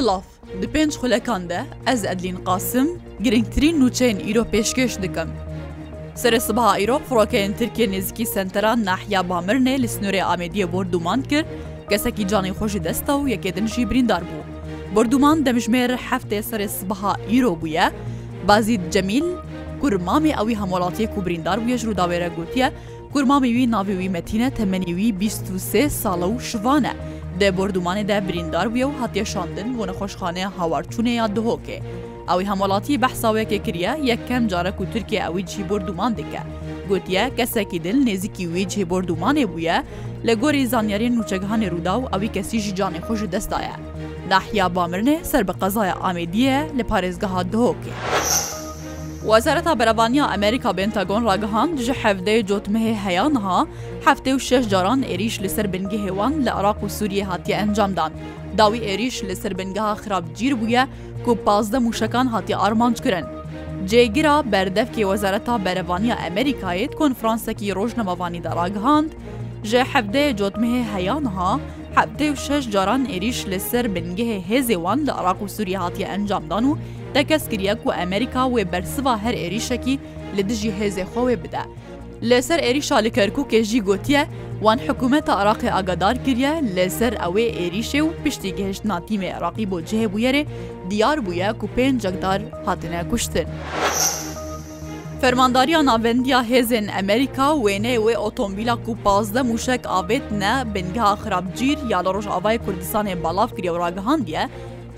Silav, di pênc xulekan de ez Edlîn Qasim girîngtirîn nûçeyên îro pêşkêş dikim. Serê sibeha îro firokeyên Tirkiyê nêzîkî sentera nahiya Bamirnê li sinûrê Amêdiyê bordûman kir, kesekî canê xwe jî dest da û yekê din jî birîndar bû. Bordûman demjimêr heftê serê sibeha îro bûye. Bazîd Cemîl, ku ri mamê ewî hemwelatiyê ku birîndar bûye ji Rûdawê re gotiye, Kurmamê wî navê wî Metîn e, temenê wî bîst û sê sal e û şivan e. Di bordûmanê de birîndar bûye û hatiye şandin bo Nexweşxaneya Hawarçûnê ya Duhokê. Ew ê hemwelatî behsa wê yekê kiriye, yekem car e ku Tirkiye ewî cihê bordûman dike. Gotiye, kesekî di li nêzîkî wî cihê bordûmanê bûye. Li gorî zanyariyên nûçegihanê Rûdaw ewî kesî jî canê xwe ji dest daye. Nahiya Bamirinê ser bi qezaya Amêdiyê ye li parêzgeha Duhokê. Wezareta Berevaniya Amerîka Pentagon ragihand, ji hevdeyê cotmehê heya niha heftê û şeş caran êrîş li ser bingehê wan li Iraq û Sûriyê hatiye encamdan. Dawî êrîş li ser bingeha Xirab Cîr bûye ku pazdeh mûşekan hatiye armanckirin. Cêgira berdevkê Wezareta Berevaniya Amerîkayê di konferansekî rojnamevanî de ragihand, ji hevdeyê cotmehê heya niha heftê û şeş caran êrîş li ser bingehê hêzê wan li Iraq û Sûriyê hatiye encamdan û Tekez kiriye ku Amerîka wê bersiva her êrîşekî li dijî hêzê xwe wê bide. Li ser êrîşa li Kerkûkê jî gotiye, Wan hikûmeta Iraqê agadar kiriye li ser ewê êrîşê û piştî gihiştina tîmê Iraqî bo cihê bûyerê diyar bûye ku pênc cengdar hatine kuştin. Fermandariya Navendiya Hêzên Amerîka wêneyê wê otomobîla ku pazdeh mûşek avêtine bingeha Xirabcîr ya li Rojavayê Kurdistanê balav kiriye û ragihandiye,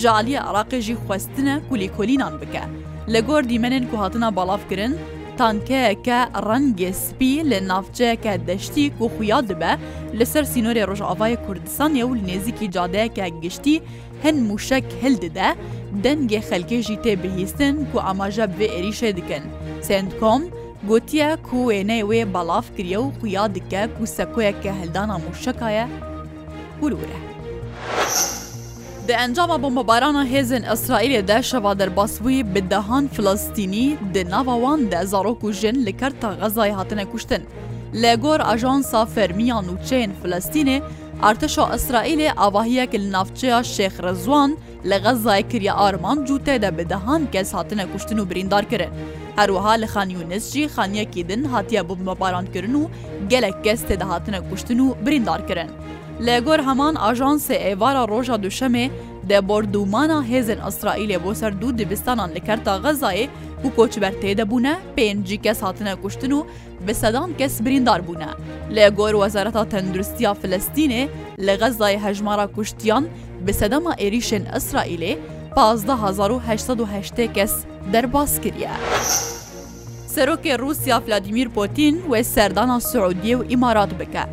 Ji aliyê Iraqê jî xwestine ku lêkolînan bike. Li gor dîmenên ku hatina balavkirin, tankeyeke rengê spî li navçeyeke deştî ku xuya dibe li ser sînorê Rojavayê Kurdistanê û li nêzîkî cadeyeke giştî hin mûşek hil dide, dengê xelkê jî tê bihîstin ku amaje bi vê êrîşê dikin. Centcom, gotiye ku wêneyê wê belav kiriye û xuya dike ku sekoyeke hildana mûşeka ye. Hûrûr e. Di encama bombebarana hêzên Îsraîlê de şeva derbas bûyî bi dehan Filistînî di nava wan de zarok û jin li Kerta Xezayê hatine kuştin. Li gor ajansa fermî ya nûçeyên Filistînê, artêşa Îsraîlê avahiyek li navçeya Şêx Rizwan, Li Xezzayê kiriya armanc û tê de bi dehan kes hatine kuştin û birîndar kirin. Her wiha li Khan Younis jî xaniyekî din hatiye bombebarankirin û gelek kes tê de hatine kuştin û birîndar kirin. Li gor heman ajansê êvara roja Duşemê di bordûmana hêzên Îsraîlê bo ser dû dibistanan li Kerta Xezzayê ku koçber tê de bûne pêncî kes hatine kuştin û Bi sedan kes birîndar bûne. Li gor Wezareta Tenduristiya Filistînê li Xezzayê hejmara kuştiyan bi sedema êrîşên Îsraîlê pazdeh hezar û heşt sed û heştê kes derbas kiriye. Serokê Rûsya Vladîmîr Pûtîn wê serdana Siûdiyê û Îmarat bike.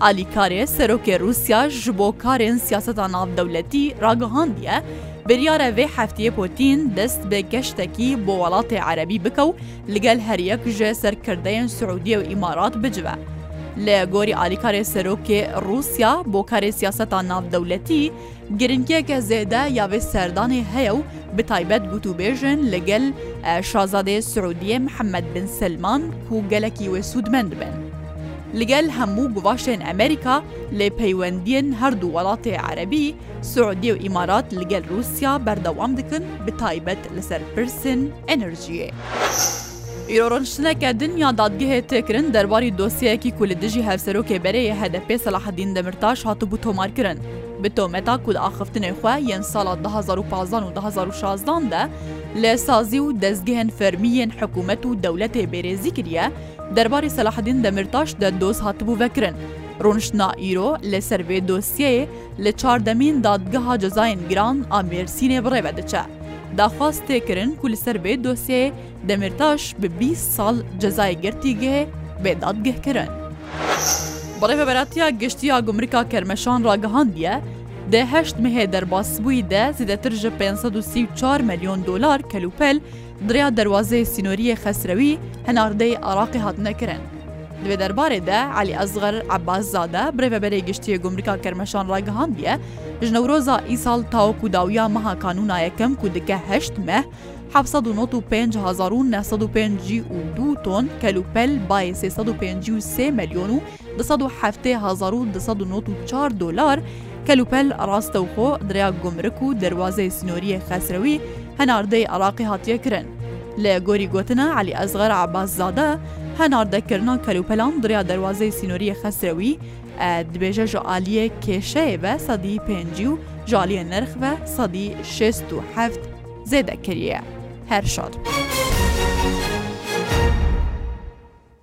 Alîkarê Serokê Rûsya ji bo karên siyaseta navdewletî ragihandiye, biryare vê hefteyê Pûtîn dest bi geştekî bo welatê erebî bike û Li gel her yek ji serkirdeyên Siûdiyê û Îmarat bicive. Li gorî alîkarê serokê Rûsya bo karê siyaseta navdewletî, girîngiyeke zêde ya vê serdanê heye û bi taybet gotûbêjên li gel Şazadê Siûdiyê Mihemed Bin Selman ku gelekî wê sûdmend bin. Li gel hemû guvaşên Amerîka lê peywendiyên herdu welatê Erebî, Siûdîye û Îmarat li gel Rûsya berdewam dikin bi taybet li ser pirsên enerjiyê. Îro rûniştineke din ya dadgehê tê kirin derbarî dosyeyekî ku li dijî Hevserokê Berê yê HDP'ê Selahaddîn Demirtaş hatibû tomarkirin bi tometa ku di axiftinên xwe yên sala du hezar û panzdan û du hezar û şazdan de li sazî û dezgehên fermî yên hikûmet û dewletê bêrêzî kiriye derbarê Selahaddîn Demirtaş de doz hatibû vekirin. Rûniştina îro li ser vê dosyeyê Li çardemîn Dadgeha Cezayên Giran a Mêrsînê bi rêve diçe. Daxwaz tê kirin ku li ser vê dosyeyê Demîrtaş bi bîst sal cezayê girtîgehê bê dadgehkirin. Bi Rêveberatiya Giştî ya Gumrika Kermeşan ragihandiye, di heşt mehê derbasbûyî de zêdetir ji pênc sed û sî û çar melyon dolar kelûpel, Di rêya derwazeyê sînorî yê Xesrewî hinardeyî Iraqê hatine kirin. Di vê derbarê de Elî Esxer Ebbaszade, bi rêveberê giştî yê gumrika Kermeşan ragihandiye, Ji Newroza îsal taweku dawiya meha kanûna yekem ku dike heşt meh, heft sed û not û pênc hezar û neh sed û pêncî û du ton kelûpel bayê sê sed û pêncî û sê melyon û du sed û heftê hezar û du sed û nod û çar dolar kelûpel rastewxo di rêya gumruk û derwazeyê sînoriyê Xesrewî henardeyê Iraqê hatiye kirin. Li gorî gotina Elî Esxer Ebbasszade, henardekirina kelûpelan di rêya derwazeyê sînoriyê Xesrewî e dibêje ji aliyê kêşeyê ve sedî pêncî û ji aliyê nirx ve sedî şêst û heft zêde kiriye. Her şad.